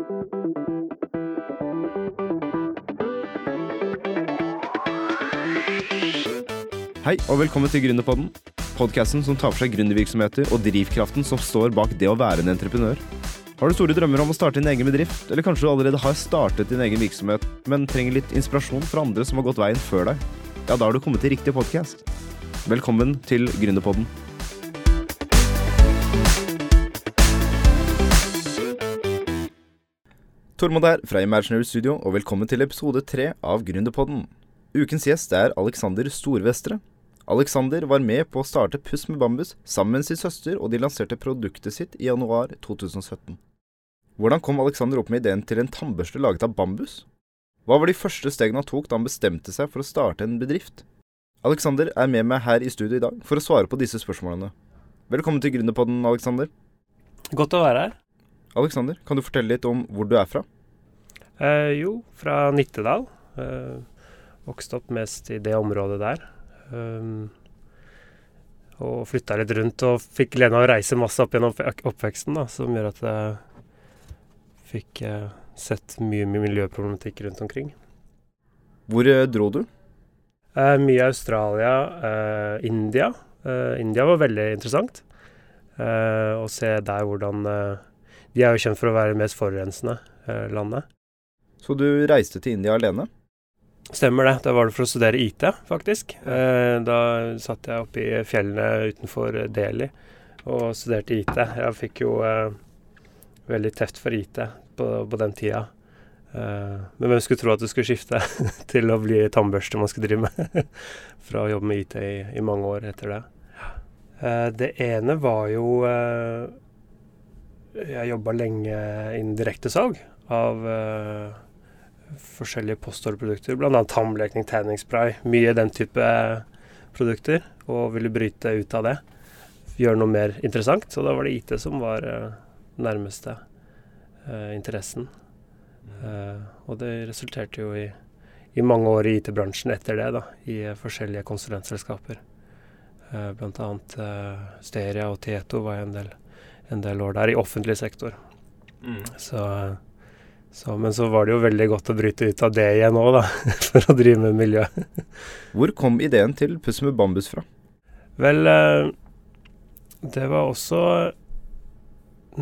Hei og velkommen til Gründerpodden. Podkasten som tar for seg gründervirksomheter og drivkraften som står bak det å være en entreprenør. Har du store drømmer om å starte din egen bedrift, eller kanskje du allerede har startet din egen virksomhet, men trenger litt inspirasjon fra andre som har gått veien før deg? Ja, da har du kommet til riktig podkast. Velkommen til Gründerpodden. Tormod her fra Imaginary Studio, og velkommen til episode tre av Gründerpodden. Ukens gjest er Alexander Storvestre. Alexander var med på å starte Puss med bambus sammen med sin søster, og de lanserte produktet sitt i januar 2017. Hvordan kom Alexander opp med ideen til en tannbørste laget av bambus? Hva var de første stegene han tok da han bestemte seg for å starte en bedrift? Alexander er med meg her i studio i dag for å svare på disse spørsmålene. Velkommen til Gründerpodden, Alexander. Godt å være her. Alexander, kan du fortelle litt om hvor du er fra? Eh, jo, fra Nittedal. Eh, vokste opp mest i det området der. Um, og flytta litt rundt og fikk gleden av å reise masse opp gjennom oppveksten, da, som gjør at jeg fikk eh, sett mye mye miljøproblematikk rundt omkring. Hvor eh, dro du? Eh, mye Australia, eh, India. Eh, India var veldig interessant. å se der hvordan De er jo kjent for å være det mest forurensende landet. Så du reiste til India alene? Stemmer det. Da var det for å studere IT, faktisk. Eh, da satt jeg oppe i fjellene utenfor Delhi og studerte IT. Jeg fikk jo eh, veldig teft for IT på, på den tida. Eh, men hvem skulle tro at du skulle skifte til å bli tannbørste man skulle drive med? Fra å jobbe med IT i, i mange år etter det. Det ene var jo eh, Jeg jobba lenge innen direktesalg av forskjellige postordreprodukter, bl.a. tannblekning, tanningspray. Mye den type produkter. Og ville bryte ut av det. Gjøre noe mer interessant. Så da var det IT som var uh, nærmeste uh, interessen. Uh, og det resulterte jo i, i mange år i IT-bransjen etter det, da. I forskjellige konsulentselskaper. Uh, Bl.a. Uh, Steria og Tieto var en del, en del år der, i offentlig sektor. Mm. Så så, men så var det jo veldig godt å bryte ut av det igjen òg, da. For å drive med miljø. Hvor kom ideen til Puss med bambus fra? Vel, eh, det var også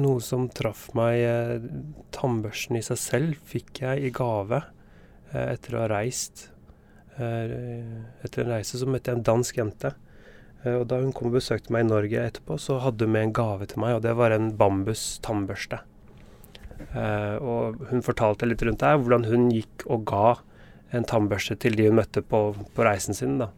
noe som traff meg. Eh, tannbørsten i seg selv fikk jeg i gave eh, etter å ha reist. Etter en reise så møtte jeg en dansk jente. Og da hun kom og besøkte meg i Norge etterpå, så hadde hun med en gave til meg, og det var en bambus tannbørste. Uh, og hun fortalte litt rundt det, hvordan hun gikk og ga en tannbørste til de hun møtte på, på reisen sin. da.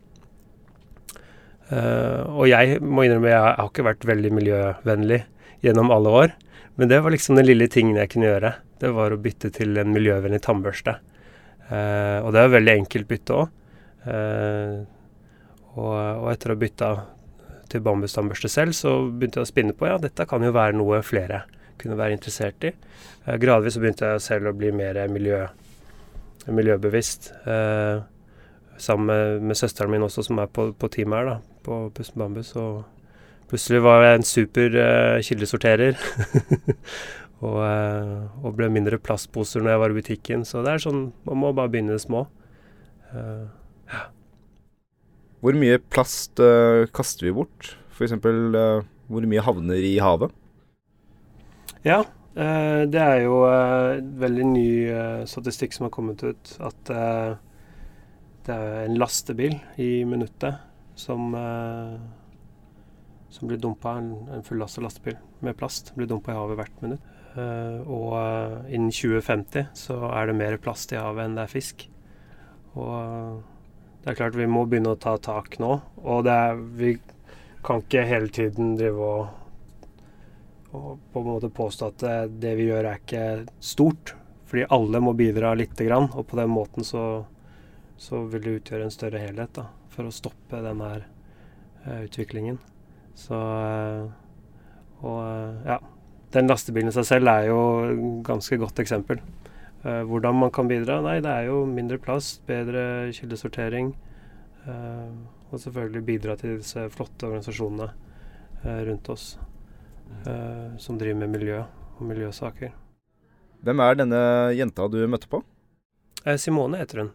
Uh, og jeg må innrømme jeg har ikke vært veldig miljøvennlig gjennom alle år. Men det var liksom den lille tingen jeg kunne gjøre. Det var å bytte til en miljøvennlig tannbørste. Uh, og det var veldig enkelt bytte òg. Og, og, etter å ha bytta til bambustannbørste selv, så begynte jeg å spinne på ja, dette kan jo være noe flere kunne være interessert i. Eh, gradvis begynte jeg selv å bli mer miljø, miljøbevisst. Eh, sammen med, med, søsteren min også, som er på, på teamet her, da, på Pusten Bambus. Og plutselig var jeg en super uh, kildesorterer. og, uh, og, ble mindre plastposer når jeg var i butikken. Så det er sånn, man må bare begynne små. Uh, ja. Hvor mye plast kaster vi bort? F.eks. Uh, hvor mye havner i havet? Ja, eh, det er jo eh, veldig ny eh, statistikk som har kommet ut. At det er en lastebil i minuttet som, som blir dumpa, en, en fullastet lastebil med plast, blir dumpa i havet hvert minutt. Og innen 2050 så er det mer plast i havet enn det er fisk. Og det er klart vi må begynne å ta tak nå. Og er, vi kan ikke hele tiden drive og og på en måte påstå at det, det vi gjør er ikke stort. Fordi alle må bidra lite grann, og på den måten så, så vil det utgjøre en større helhet da, for å stoppe denne her, uh, utviklingen. Så uh, Og uh, ja. Den lastebilen i seg selv er jo et ganske godt eksempel. hvordan man kan bidra? Nei, det er jo mindre plast, bedre kildesortering. og selvfølgelig bidra til disse flotte organisasjonene rundt oss som driver med miljø og miljøsaker. Hvem er denne jenta du møtte på? Eh, Simone heter hun.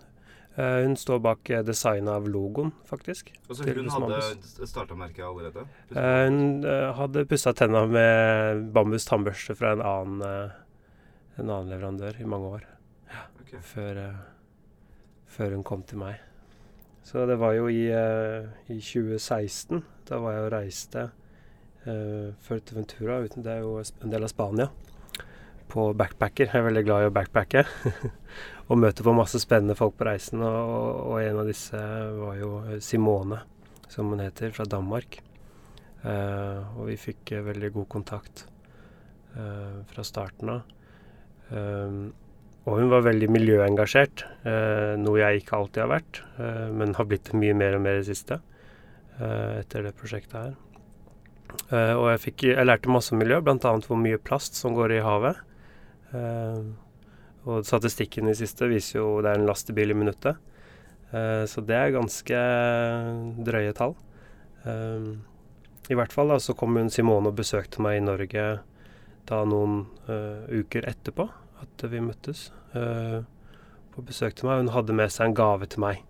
Eh, hun står bak eh, designet av logoen, faktisk. Altså, Til hun hadde starta merket allerede? Eh, hun hadde pussa tenna med bambus tannbørste fra en annen, en annen leverandør i mange år. Ok. Før, eh, før hun kom til meg. Så det var jo i, i 2016. Da var jeg og reiste uh, Fuerteventura. Det er jo en del av Spania. På backpacker. Jeg er veldig glad i å backpacke. og møte på masse spennende folk på reisen. Og, og, en av disse var jo Simone, som hun heter, fra Danmark. Uh, og vi fikk uh, veldig god kontakt fra starten av. Og hun var veldig miljøengasjert, noe jeg ikke alltid har vært, men har blitt mye mer og mer i det siste etter det prosjektet her. Eh, og jeg, fikk, jeg lærte masse om miljø, bl.a. hvor mye plast som går i havet. Uh, og statistikken i siste viser jo det er en lastebil i minuttet. Uh, så det er ganske drøye tall. I hvert fall da, så kom hun Simone og besøkte meg i Norge da noen uker etterpå at vi møttes. på besøk til meg. Hun hadde med seg en gave til meg.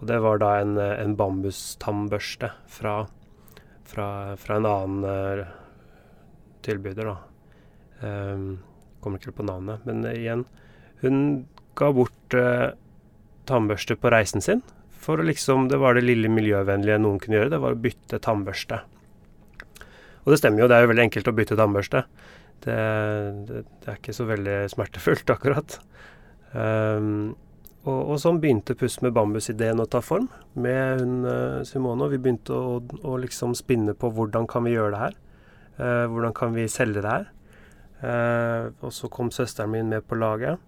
Og det var da en, en bambustannbørste fra, fra, fra en annen eh, tilbyder, da. Um, kommer ikke på navnet. Men eh, igjen, hun ga bort uh, tannbørste på reisen sin. For liksom, Det var det lille miljøvennlige noen kunne gjøre. Det var å bytte tannbørste. Og det stemmer jo, det er jo veldig enkelt å bytte tannbørste. Det, det, det er ikke så veldig smertefullt, akkurat. Um, og, og sånn begynte Puss med bambus-ideen å ta form med hun uh, Simone. Og vi begynte å, å liksom spinne på hvordan kan vi gjøre det her. Eh, hvordan kan vi selge det her. Eh, og så kom søsteren min med på laget.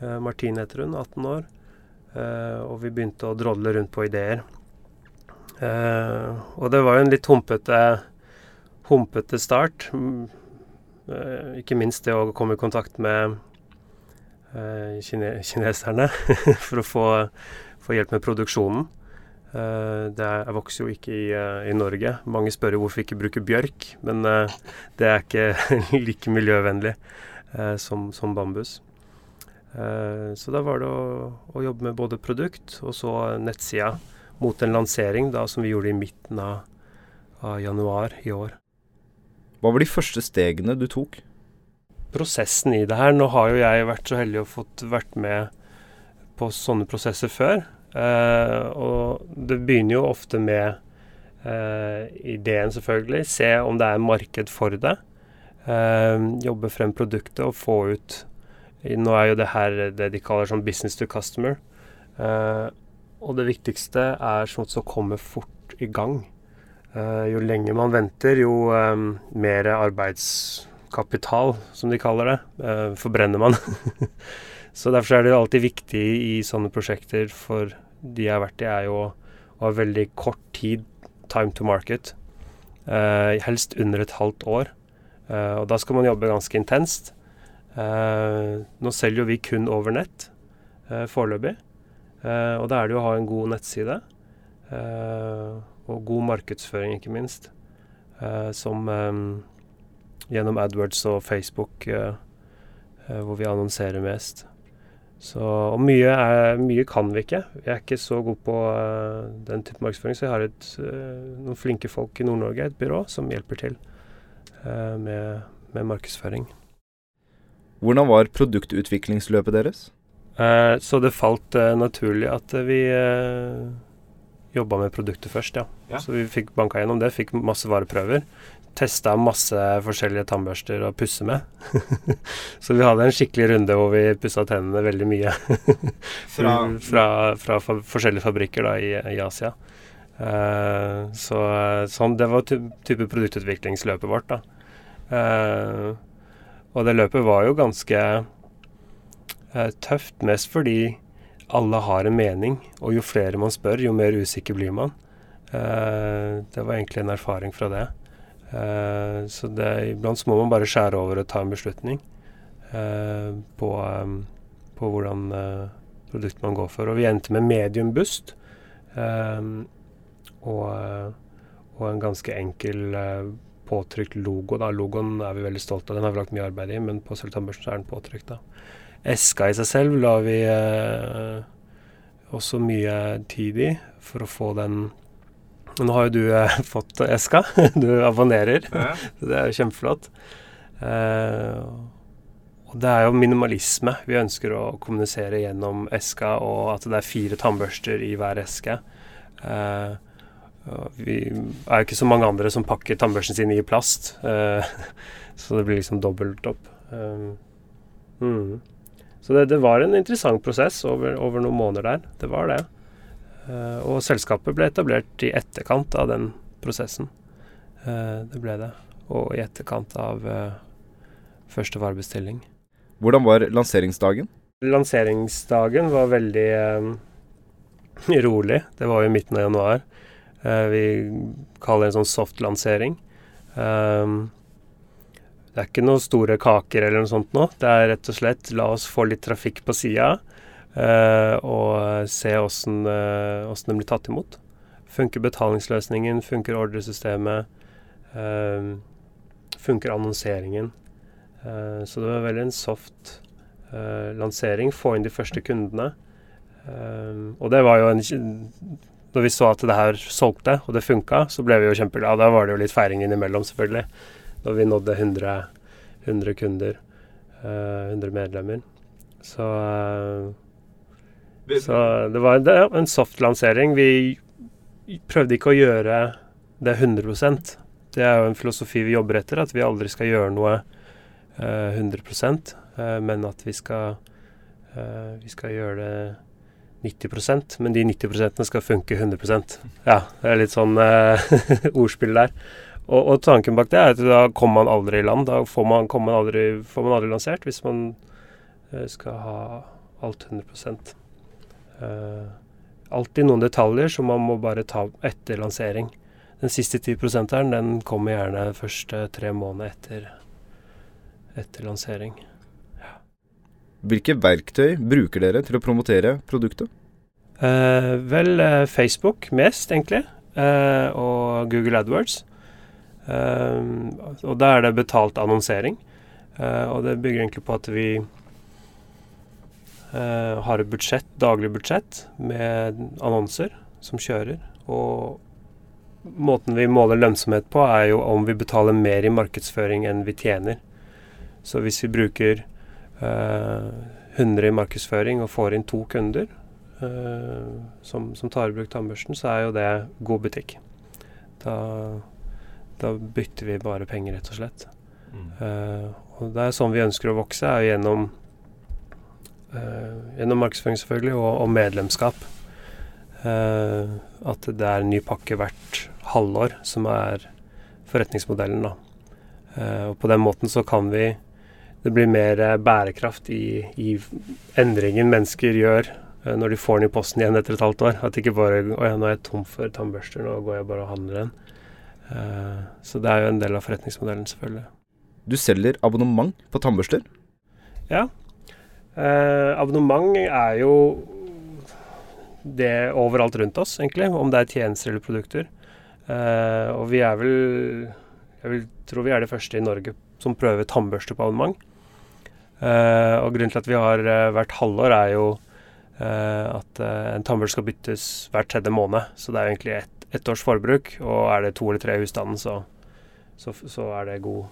Eh, Martine heter hun, 18 år. Uh, og vi begynte å drodle rundt på ideer. Uh, og det var jo en litt humpete, humpete start. Mm, ikke minst det å komme i kontakt med kine kineserne for å få, få hjelp med produksjonen. Uh, det er, jeg vokser jo ikke i, uh, i Norge. Mange spør jo hvorfor vi ikke bruker bjørk, men det er ikke like miljøvennlig som, som bambus. Så da var det å, å jobbe med både produkt og så nettsida mot en lansering da, som vi gjorde i midten av, av januar i år. Hva var de første stegene du tok? Prosessen i det her Nå har jo jeg vært så heldig å fått vært med på sånne prosesser før. Eh, og det begynner jo ofte med eh, ideen, selvfølgelig. Se om det er marked for det. Eh, jobbe frem produktet og få ut Nå er jo det her det de kaller sånn business to customer. Eh, og det viktigste er sånt som kommer fort i gang. Eh, jo lenger man venter, jo mer mer arbeidskapital, som de kaller det, eh, forbrenner man. Så derfor er det jo alltid viktig i sånne prosjekter for de jeg har vært i, er jo å ha veldig kort tid, time to market. Eh, helst under et halvt år. Eh, og da skal man jobbe ganske intenst. Eh, nå selger jo vi kun over nett eh, foreløpig. Eh, og da er det jo å ha en god nettside. eh, og god markedsføring, ikke minst. som gjennom AdWords og Facebook, eh, eh, hvor vi annonserer mest. Så, og mye, er, mye kan vi ikke. Jeg er ikke så god på uh, den type markedsføring, så jeg har et, uh, noen flinke folk i Nord-Norge, et byrå, som hjelper til uh, med, med markedsføring. Hvordan var produktutviklingsløpet deres? Eh, så det falt naturlig at vi uh, jobba med produktet først, ja. Ja. Så vi fikk banka gjennom det, fikk masse vareprøver. Testa masse forskjellige tannbørster å pusse med. så vi hadde en skikkelig runde hvor vi pussa tennene veldig mye. fra, fra, fa forskjellige fabrikker da, i, i Asia. Uh, så sånn, det var ty type produktutviklingsløpet vårt, da. Uh, og det løpet var jo ganske uh, tøft, mest fordi alle har en mening, og jo flere man spør, jo mer usikker blir man. Det var egentlig en erfaring fra det. Eh, så det, iblant må man bare skjære over og ta en beslutning eh, på, um, på hvordan eh, produkt man går for. Og vi endte med medium bust. eh, og, og en ganske enkel påtrykt logo. da, Logoen er vi veldig stolt av, den har vi lagt mye arbeid i, men på Sølvtannbørsten er den påtrykt. da. Eska i seg selv la vi også mye tid i for å få den Nå har jo du eh, fått eska, du abonnerer. Ja. Det er jo kjempeflott. Eh, og det er jo minimalisme vi ønsker å kommunisere gjennom eska, og at det er fire tannbørster i hver eske. Eh, vi er jo ikke så mange andre som pakker tannbørsten sin i plast, eh, så det blir liksom dobbelt opp. Eh, mm. Så det, det, var en interessant prosess over, over, noen måneder der. Det var det. Eh, og selskapet ble etablert i etterkant av den prosessen. Eh, det ble det. Og i etterkant av eh, første varebestilling. Hvordan var lanseringsdagen? Lanseringsdagen var veldig eh, rolig. Det var jo i midten av januar. Eh, vi kaller det en sånn soft-lansering. Eh, det er ikke noen store kaker eller noe sånt nå. Det er rett og slett la oss få litt trafikk på sida, og se åssen uh, det blir tatt imot. Funker betalingsløsningen, funker ordresystemet, uh, funker annonseringen. Så det var veldig en soft lansering. Få inn de første kundene. og det var jo en Når vi så at det her solgte, og det funka, så ble vi jo kjempeglade. Da var det jo litt feiring innimellom, selvfølgelig da vi nådde 100, 100 kunder, uh, 100 medlemmer. Så, så det var en soft lansering. Vi prøvde ikke å gjøre det 100% Det er jo en filosofi vi jobber etter, at vi aldri skal gjøre noe uh, 100% men at vi skal, vi skal gjøre det 90% men de 90% skal funke 100% Ja, det er litt sånn ordspill der. Og, og, tanken bak det er at da kommer man aldri i land. Da får man, man aldri, får man aldri lansert hvis man skal ha alt 100 uh, Alltid noen detaljer som man må bare ta etter lansering. Den siste 10 %-eren den kommer gjerne første tre måneder etter, etter lansering. Ja. Hvilke verktøy bruker dere til å promotere produktet? Uh, vel, Facebook mest, egentlig. og Google AdWords. Uh, og da er det betalt annonsering. Uh, og det bygger egentlig på at vi uh, har et budsjett, daglig budsjett med annonser som kjører. Og måten vi måler lønnsomhet på, er jo om vi betaler mer i markedsføring enn vi tjener. Så hvis vi bruker 100 i markedsføring og får inn to kunder som, som tar i bruk tannbørsten, så er jo det god butikk. Da da bytter vi bare penger, rett og slett. Mm. Uh, og det er sånn vi ønsker å vokse, er gjennom, uh, gjennom markedsføring selvfølgelig, og, og medlemskap. Uh, at det er en ny pakke hvert halvår som er forretningsmodellen. da. og på den måten så kan vi Det blir mer bærekraft i, i endringen mennesker gjør når de får den i posten igjen etter et halvt år. At ikke bare Å ja, nå er jeg tom for tannbørster, nå går jeg bare og handler en. Uh, så det er jo en del av forretningsmodellen, selvfølgelig. Du selger abonnement på tannbørster? Ja. Eh, abonnement er jo det overalt rundt oss, egentlig. Om det er tjenester eller produkter. Eh, og vi er vel Jeg vil tro vi er det første i Norge som prøver tannbørste på abonnement. Eh, og grunnen til at vi har uh, hvert halvår, er jo uh, at uh, en tannbørste skal byttes hver tredje måned. Så det er jo egentlig ett et års forbruk, og er det to eller tre i husstanden, så, så, så, er det god,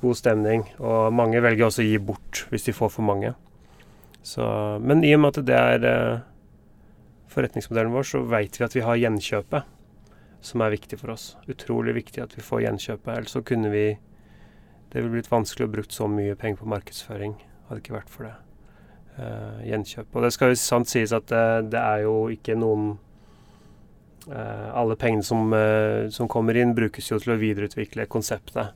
god, stemning. Og mange velger også å gi bort hvis de får for mange. Så, men i og med at det er uh, forretningsmodellen vår, så veit vi at vi har gjenkjøpet, som er viktig for oss. Utrolig viktig at vi får gjenkjøpet. Ellers så kunne vi Det ville blitt vanskelig å bruke så mye penger på markedsføring, hadde ikke vært for det. Uh, gjenkjøp. Og det skal jo sant sies at eh, det er jo ikke noen Uh, alle pengene som, uh, som, kommer inn, brukes jo til å videreutvikle konseptet.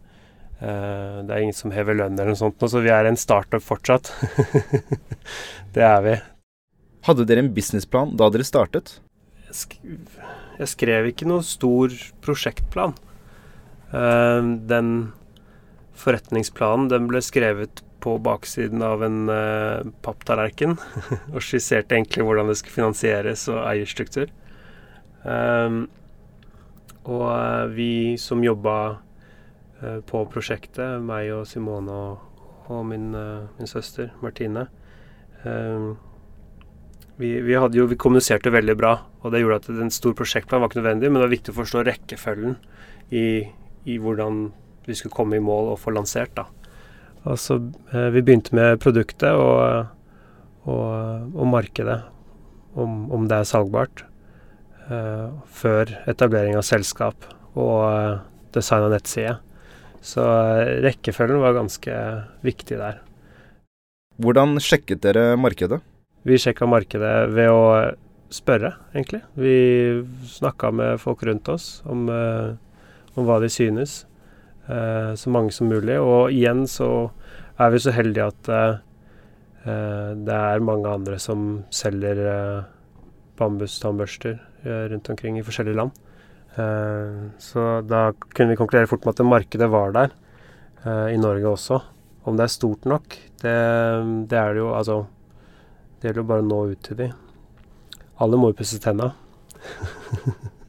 Uh, det er ingen som hever lønn eller noe sånt, så vi er en startup fortsatt. det er vi. Hadde dere en businessplan da dere startet? Jeg, sk jeg skrev ikke noe stor prosjektplan. den forretningsplanen den ble skrevet på baksiden av en papptallerken og skisserte egentlig hvordan det skulle finansieres og eierstruktur. Og eh, vi som jobba eh, på prosjektet, meg og Simone og, og min, eh, min, søster Martine. Eh, vi, vi, jo, vi, kommuniserte veldig bra, og det gjorde at en stor prosjektplan var ikke nødvendig, men det var viktig å forstå rekkefølgen i, i hvordan vi skulle komme i mål og få lansert. da. Altså, vi begynte med produktet og, og, og markedet, om, om, det er salgbart, før etablering av selskap og design av nettside. Så uh, rekkefølgen var ganske viktig der. Hvordan sjekket dere markedet? Vi sjekka markedet ved å spørre, egentlig. Vi snakka med folk rundt oss om, om hva de synes. Eh, så mange som mulig. Og igjen så er vi så heldige at eh, eh, det er mange andre som selger bambustannbørster rundt omkring i forskjellige land. Så da kunne vi konkludere fort med at markedet var der i Norge også. Om det er stort nok, det, det er det jo altså Det gjelder jo bare å nå ut til de. Alle må jo pusse tenna.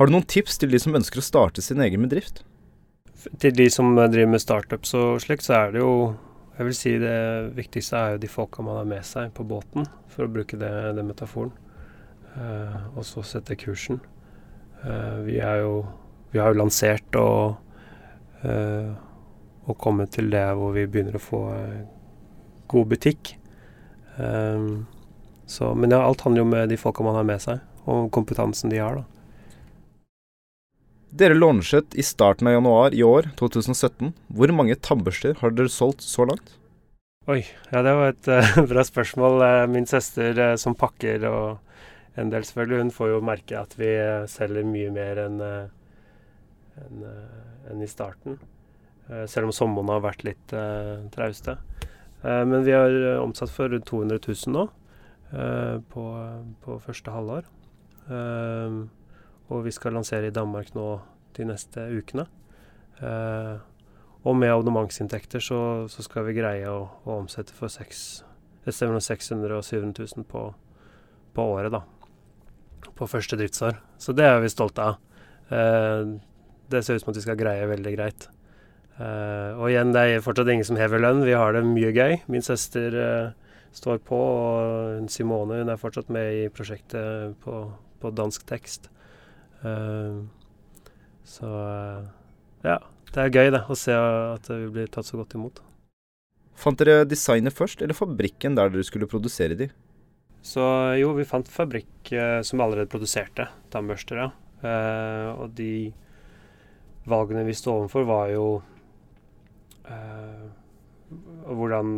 Har du noen tips til de som ønsker å starte sin egen bedrift? Til de som driver med startups og slikt, så er det jo Jeg vil si det viktigste er jo de folka man har med seg på båten, for å bruke det, det metaforen. Uh, og så sette kursen. Uh, vi er jo Vi har jo lansert og og kommet til det hvor vi begynner å få god butikk. Um, så, men ja, alt handler jo om de folka man har med seg, og kompetansen de har. da. Dere launchet i starten av januar i år, 2017. Hvor mange tannbørster har dere solgt så langt? Oi, ja det var et uh, bra spørsmål. Min søster uh, som pakker og en del selvfølgelig, hun får jo merke at vi selger mye mer enn en, en i starten. selv om sommeren har vært litt trauste. men vi har omsatt for rundt 200 000 nå på, på første halvår. Uh, og vi skal lansere i Danmark nå de neste ukene. Eh, og med abonnementsinntekter så, så, skal vi greie å, å omsette for 6, et sted 600 og 700 000 på, på, året, da. På første driftsår. Så det er vi stolte av. Eh, det ser ut som at vi skal greie veldig greit. Eh, og igjen, det er fortsatt ingen som hever lønn. Vi har det mye gøy. Min søster eh, står på, og Simone hun er fortsatt med i prosjektet på, på dansk tekst. Uh, så uh, ja, det er gøy det, å se at vi blir tatt så godt imot. Fant dere designet først, eller fabrikken der dere skulle produsere de? Så jo, vi fant fabrikk eh, som allerede produserte tannbørster, ja. og de valgene vi sto overfor, var jo hvordan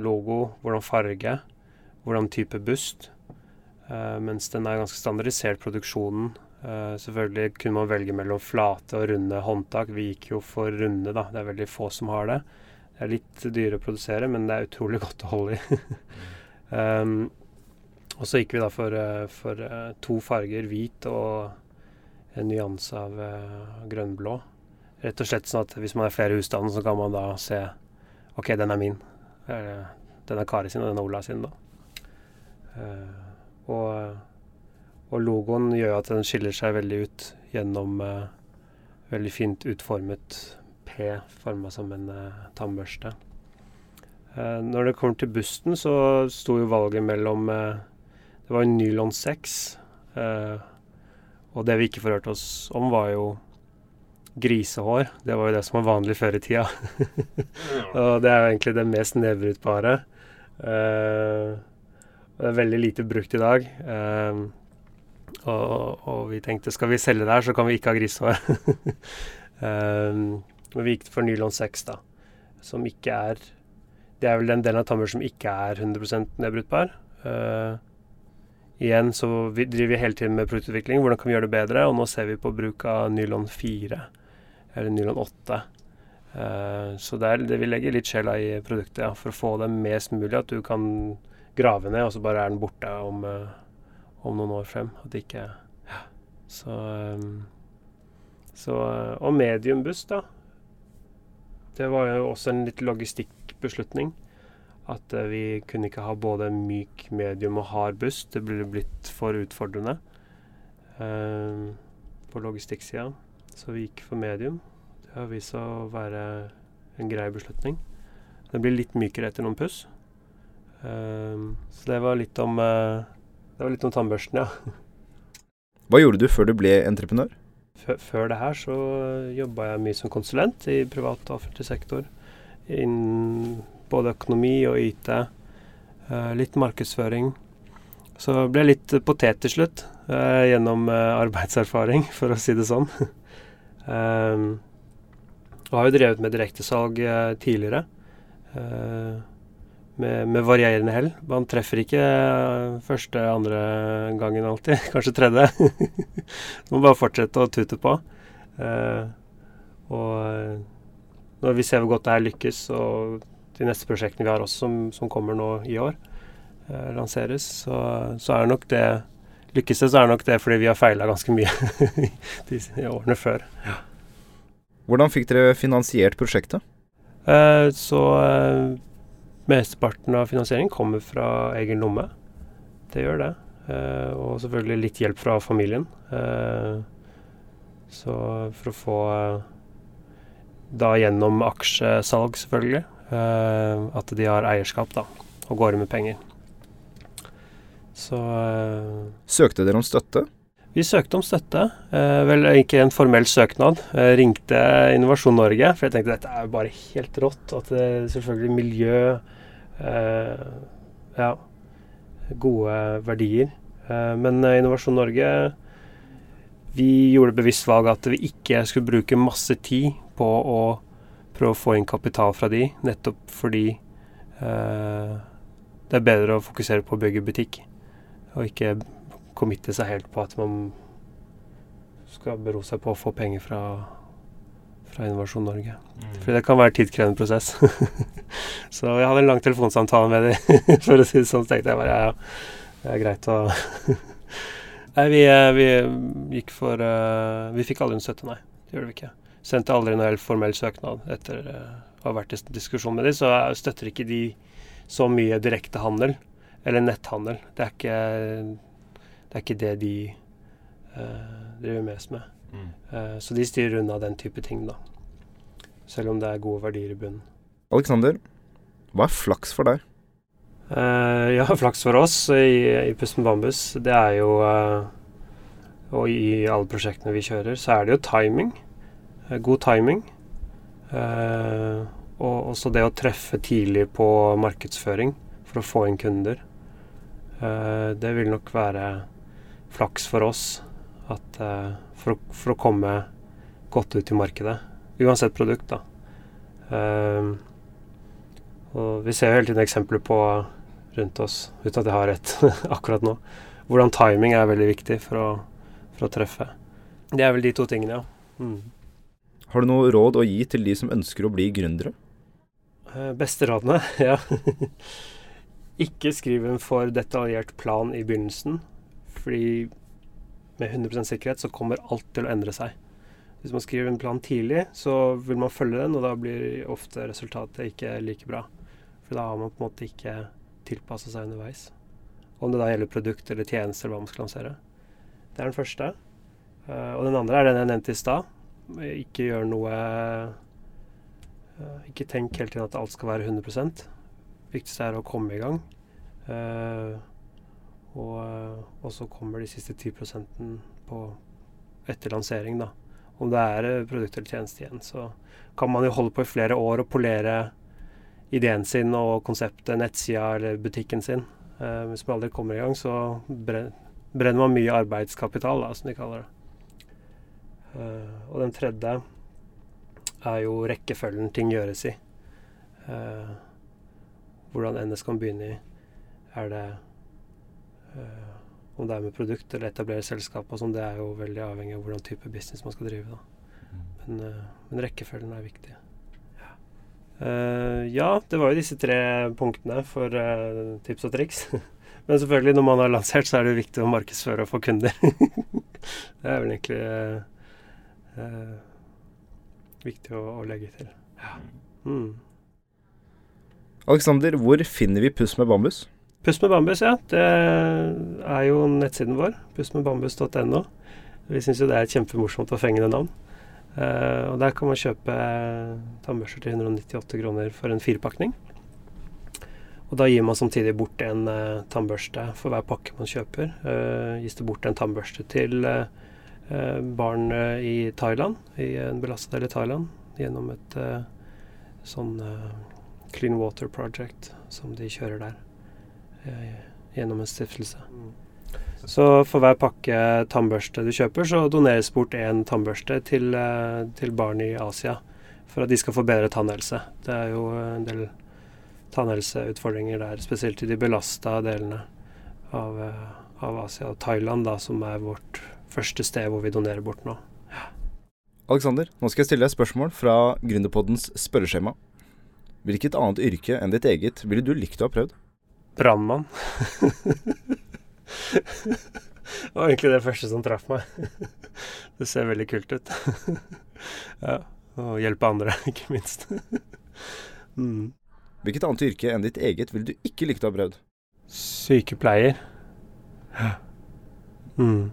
logo, hvordan farge, hvordan type bust. mens den er ganske standardisert, produksjonen Uh, selvfølgelig kunne man velge mellom flate og runde håndtak. Vi gikk jo for runde, da. Det er veldig få som har det. Det er litt dyrere å produsere, men det er utrolig godt å holde i. um, og så gikk vi da for, uh, for uh, to farger, hvit og en nyanse av grønnblå. Rett og slett sånn at hvis man er flere husstander, så kan man da se OK, den er min. Den er Kari sin, og den er Ola sin, da. og og logoen gjør at den skiller seg veldig ut gjennom veldig fint utformet P forma som en tannbørste. Når det kommer til busten, så sto jo valget mellom Det var jo nylon 6. og det vi ikke forhørte oss om, var jo grisehår. Det var jo det som var vanlig før i tida. og det er jo egentlig det mest nedbrytbare. det er veldig lite brukt i dag. Eh, og, og, vi tenkte skal vi selge det her, så kan vi ikke ha grisehår. men vi gikk for nylon 6, da. Som ikke er Det er vel den delen av tammer som ikke er 100 nedbrytbar. Uh, igjen så vi driver vi hele tiden med produktutvikling. Hvordan kan vi gjøre det bedre? Og nå ser vi på bruk av nylon 4 eller nylon 8. Uh, så det, er, det vi legger litt sjela i produktet ja, for å få det mest mulig. At du kan grave ned, og så bare er den borte om uh, om noen år frem. At det ikke ja. Så, um, så Og mediumbuss, da. Det var jo også en litt logistikkbeslutning. At uh, vi kunne ikke ha både myk, medium og hard buss. Det ble blitt for utfordrende uh, på logistikksida. så vi gikk for medium. Det har vist seg å være en grei beslutning. Det blir litt mykere etter noen puss. Um, så det var litt om uh, Det var litt om tannbørsten, ja. Hva gjorde du før du ble entreprenør? Før, før det her så jobba jeg mye som konsulent i privat og offentlig sektor. Innen både økonomi og IT. Uh, litt markedsføring. Så ble ble litt potet til slutt, uh, gjennom arbeidserfaring, for å si det sånn. um, og har jo drevet med direktesalg tidligere. uh, med, med, varierende hell. Man treffer ikke første, andre gangen alltid. Kanskje tredje. Så må bare fortsette å tute på. Uh, og eh, når vi ser hvor godt det her lykkes, og de neste prosjektene vi har også, som, som kommer nå i år, eh, lanseres, så, så, er nok det Lykkes det, så er nok det fordi vi har feila ganske mye de, årene før. Ja. Hvordan fikk dere finansiert prosjektet? Eh, så eh, mesteparten av finansieringen kommer fra egen lomme. Det gjør det. Eh, og selvfølgelig litt hjelp fra familien. så for å få da gjennom aksjesalg, selvfølgelig, at de har eierskap da, og går med penger. Så Søkte dere om støtte? Vi søkte om støtte. Eh, vel ikke en formell søknad. Jeg ringte Innovasjon Norge, for jeg tenkte dette er jo bare helt rått. At det er selvfølgelig miljø eh, Ja, gode verdier. Eh, men Innovasjon Norge Vi gjorde bevisst valg at vi ikke skulle bruke masse tid på å prøve å få inn kapital fra de, nettopp fordi eh, det er bedre å fokusere på å bygge butikk, og ikke committe seg helt på at man skal bero seg på å få penger fra, fra Innovasjon Norge. Mm. For det kan være en tidkrevende prosess. så jeg hadde en lang telefonsamtale med dem, for å si det sånn. Så tenkte jeg bare ja, det er greit å Nei, vi, eh, vi, gikk for uh, Vi fikk aldri en støtte, nei. Det gjorde vi ikke. Sendte aldri noen formell søknad etter uh, å ha vært i diskusjon med dem. Så støtter ikke de så mye direkte handel, eller netthandel. Det er ikke det er ikke det de uh, driver mest med. Mm. Uh, så de styrer unna den type ting, da. Selv om det er gode verdier i bunnen. Aleksander, hva er flaks for deg? Uh, ja, flaks for oss i, i Pusten Bambus, det er jo Og i alle prosjektene vi kjører, så er det jo timing. God timing. og også det å treffe tidlig på markedsføring for å få inn kunder. det vil nok være flaks for oss at, for, å, for, å, komme godt ut i markedet. Uansett produkt, da. Og vi ser jo hele tiden eksempler på rundt oss, uten at jeg har et akkurat nå, hvordan timing er veldig viktig for å, for å treffe. Det er vel de to tingene, ja. Mm. Har du noe råd å gi til de som ønsker å bli gründere? Uh, beste rådene, ja. Ikke skriv en for detaljert plan i begynnelsen. Fordi med 100% sikkerhet så kommer alt til å endre seg. Hvis man skriver en plan tidlig, så vil man følge den, og da blir ofte resultatet ikke like bra. For da har man på en måte ikke tilpassa seg underveis. Om det da gjelder produkt eller tjenester eller hva man skal lansere. Det er den første. Uh, og den andre er den jeg nevnte i stad. Ikke gjør noe uh, Ikke tenk hele tiden at alt skal være 100 Det Viktigste er å komme i gang. Uh, og, eh, og, så kommer de siste 10% på etter lansering, da. Om det er eh, produkt eller tjeneste igjen, så kan man jo holde på i flere år og polere ideen sin og konseptet, nettsida eller butikken sin. Eh, hvis man aldri kommer i gang, så brenner man mye arbeidskapital, da, som de kaller det. Eh, og den tredje er jo rekkefølgen ting gjøres i. Eh, hvordan NS kan begynne i. Er det Uh, om det er med produkt eller etablere selskap og sånn, det er jo veldig avhengig av hvordan type business man skal drive. da. Men, uh, men, rekkefølgen er viktig. Uh, ja. det var jo disse tre punktene for tips og triks. men selvfølgelig, når man har lansert, så er det jo viktig å markedsføre og få kunder. det er vel egentlig viktig å, å, legge til. Ja. Mm. Alexander, hvor finner vi Puss med bambus? Puss med bambus, ja. Det er jo nettsiden vår. pussmedbambus.no. Vi syns jo det er et kjempemorsomt og fengende navn. Eh, og der kan man kjøpe tannbørster til 198 kroner for en firepakning. Og da gir man samtidig bort en uh, tannbørste for hver pakke man kjøper. Uh, gis det bort en tannbørste til uh, barn i Thailand, i en belastet del i Thailand, gjennom et sånn Clean Water Project som de kjører der. gjennom en stiftelse. Mm. Så for hver pakke tannbørste du kjøper, så doneres bort én tannbørste til, til barn i Asia. For at de skal få bedre tannhelse. Det er jo en del tannhelseutfordringer der, spesielt i de belasta delene av, eh, av, Asia. Og Thailand, da, som er vårt første sted hvor vi donerer bort nå. Ja. Alexander, nå skal jeg stille deg spørsmål fra Gründerpoddens spørreskjema. Hvilket annet yrke enn ditt eget ville du likt å ha prøvd? Brannmann. det var egentlig det første som traff meg. det ser veldig kult ut. ja. Og hjelpe andre, ikke minst. mm. Hvilket annet yrke enn ditt eget ville du ikke likt å ha prøvd? Sykepleier. Ja. Mm.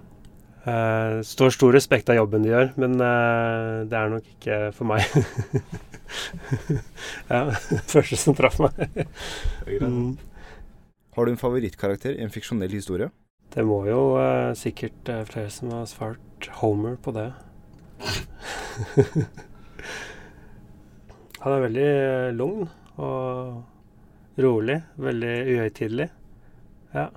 Uh, står stor respekt av jobben de gjør, men uh, det er nok ikke for meg. ja, første som traff meg. mm. Har du en favorittkarakter i en fiksjonell historie? Det må jo uh, sikkert flere som har svart Homer på det. Han er veldig lugn og rolig. Veldig uhøytidelig. Ja.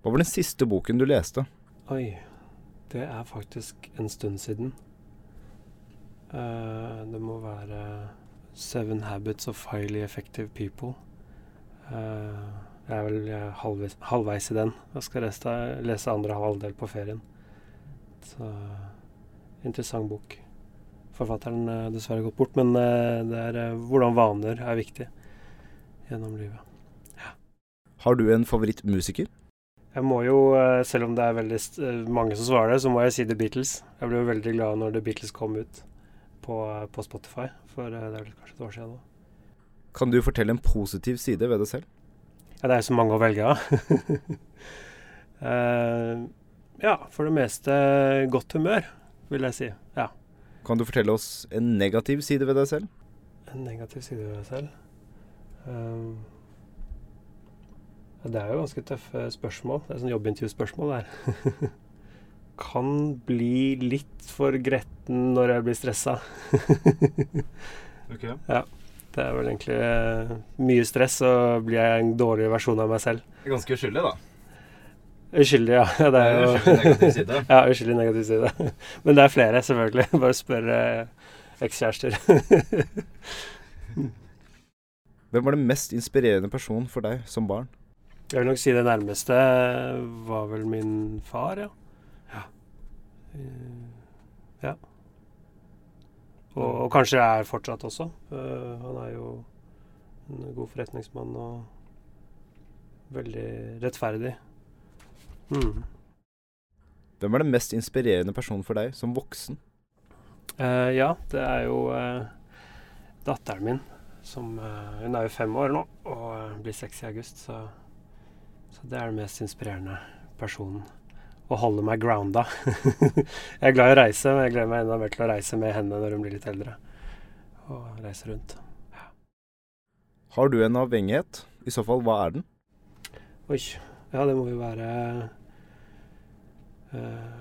Hva var den siste boken du leste? Oi, det er faktisk en stund siden. Uh, det må være Seven Habits of Highly Effective People. Uh, jeg er vel halvveis, halvveis, i den. Jeg skal resta, lese andre halvdel på ferien. Så interessant bok forfatteren er dessverre gått bort. Men det er hvordan vaner er viktig gjennom livet. Ja. Har du en favorittmusiker? Jeg må jo, selv om det er veldig mange som svarer det, så må jeg si The Beatles. Jeg ble jo veldig glad når The Beatles kom ut på, på Spotify, for det er vel kanskje et år siden nå. Kan du fortelle en positiv side ved det selv? Ja, det er jo så mange å velge av. ja, for det meste godt humør, vil jeg si. Ja. Kan du fortelle oss en negativ side ved deg selv? En negativ side ved deg selv? Um, det er jo ganske tøffe spørsmål. Det er sånn jobbintervjuspørsmål der. kan bli litt for gretten når jeg blir stressa. okay. Ja. Det er vel egentlig uh, mye stress, så blir jeg en dårlig versjon av meg selv. Ganske uskyldig, da. Uskyldig, ja. ja det er jo Uskyldig negativ side. ja, uskyldig negativ side. Men det er flere, selvfølgelig. Bare spør eh, ekskjærester. Hvem var den mest inspirerende personen for deg som barn? Jeg vil nok si det nærmeste var vel min far, ja. Ja. Uh, ja. Og, og, kanskje er fortsatt også. Uh, han er jo en god forretningsmann og veldig rettferdig. Mm. Hvem er den mest inspirerende personen for deg som voksen? Uh, ja, det er jo uh, datteren min. Som, hun er jo fem år nå og blir seks i august. Så, så, det er den mest inspirerende personen. Å holde meg grounda. jeg er glad i å reise, men jeg gleder meg enda mer til å reise med henne når hun blir litt eldre. Og reise rundt. Ja. Har du en avhengighet? I så fall, hva er den? Oi. Ja, det må jo være uh,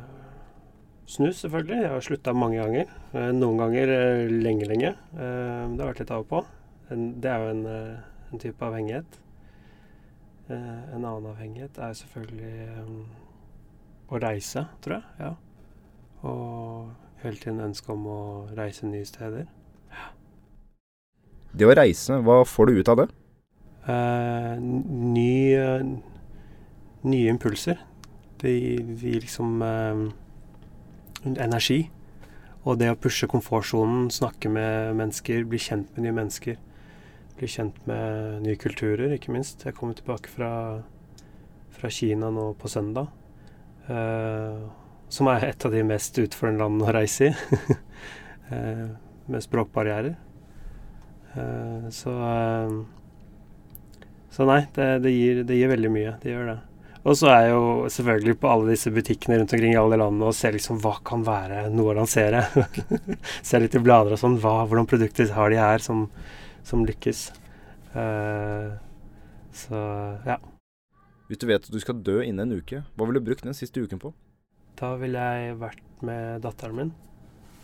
snus, selvfølgelig. Jeg har slutta mange ganger. Uh, noen ganger uh, lenge, lenge. det har vært litt av og på. En, det er jo en, en type avhengighet. En annen avhengighet er selvfølgelig um, å reise, tror jeg. Ja. Og hele tiden ønske om å reise nye steder. Ja. Det å reise, hva får du ut av det? ny nye impulser. Det gir liksom eh, energi. Og det å pushe komfortsonen, snakke med mennesker, bli kjent med nye mennesker. Bli kjent med nye kulturer, ikke minst. Jeg kommer tilbake fra, fra Kina nå på søndag. Uh, som er et av de mest utfordrende landene å reise i. uh, med språkbarrierer. Uh, så, så nei, det, det, gir, det gir veldig mye. Det gjør det. Og så er jeg jo selvfølgelig på alle disse butikkene rundt omkring i alle landene og ser liksom hva kan være noe å lansere. ser litt i blader og sånn. Hva, hvordan produkter har de her som, som lykkes? Uh, så ja. Hvis du vet at du skal dø innen en uke, hva ville du brukt den siste uken på? Da ville jeg vært med datteren min.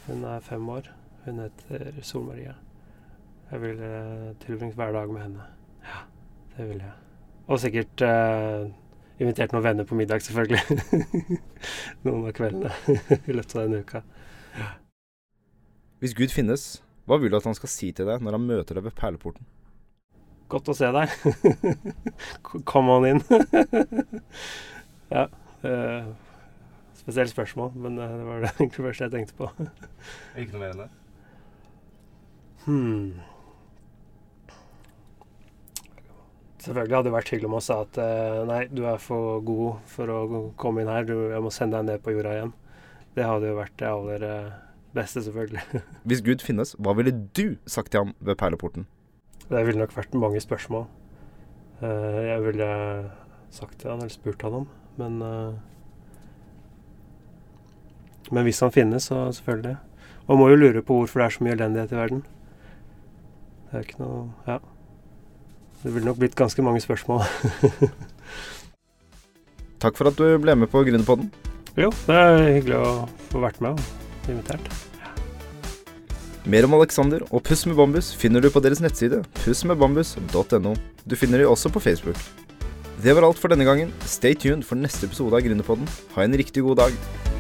Hun er fem år. Hun heter Sol-Maria. Jeg ville tilbringt hver dag med henne. Ja, det ville jeg. Og sikkert uh, invitert noen venner på middag, selvfølgelig. noen av kveldene i løpet av denne uka. Ja. Hvis Gud finnes, hva vil du at han skal si til deg når han møter deg ved perleporten? Godt å se deg. Kom on inn. ja. Uh, spesielt spørsmål, men uh, det var det egentlig første jeg tenkte på. Ikke noe mer enn det? Hmm. Selvfølgelig hadde det vært hyggelig om han sa at uh, nei, du er for god for å komme inn her, du, jeg må sende deg ned på jorda igjen. Det hadde jo vært det aller beste, selvfølgelig. Hvis Gud finnes, hva ville du sagt til ham ved perleporten? Det ville nok vært mange spørsmål uh, jeg ville sagt til han eller spurt han om. Men, uh, men hvis han finnes, så selvfølgelig. Man må jo lure på hvorfor det er så mye elendighet i verden. Det er ikke noe Ja. Det ville nok blitt ganske mange spørsmål. Takk for at du ble med på Gründerpodden. Jo, det er hyggelig å få vært med invitert. Mer om Alexander og Puss med bambus finner du på deres nettside pussmedbambus.no. Du finner de også på Facebook. Det var alt for denne gangen. Stay tuned for neste episode av Gründerpodden. Ha en riktig god dag.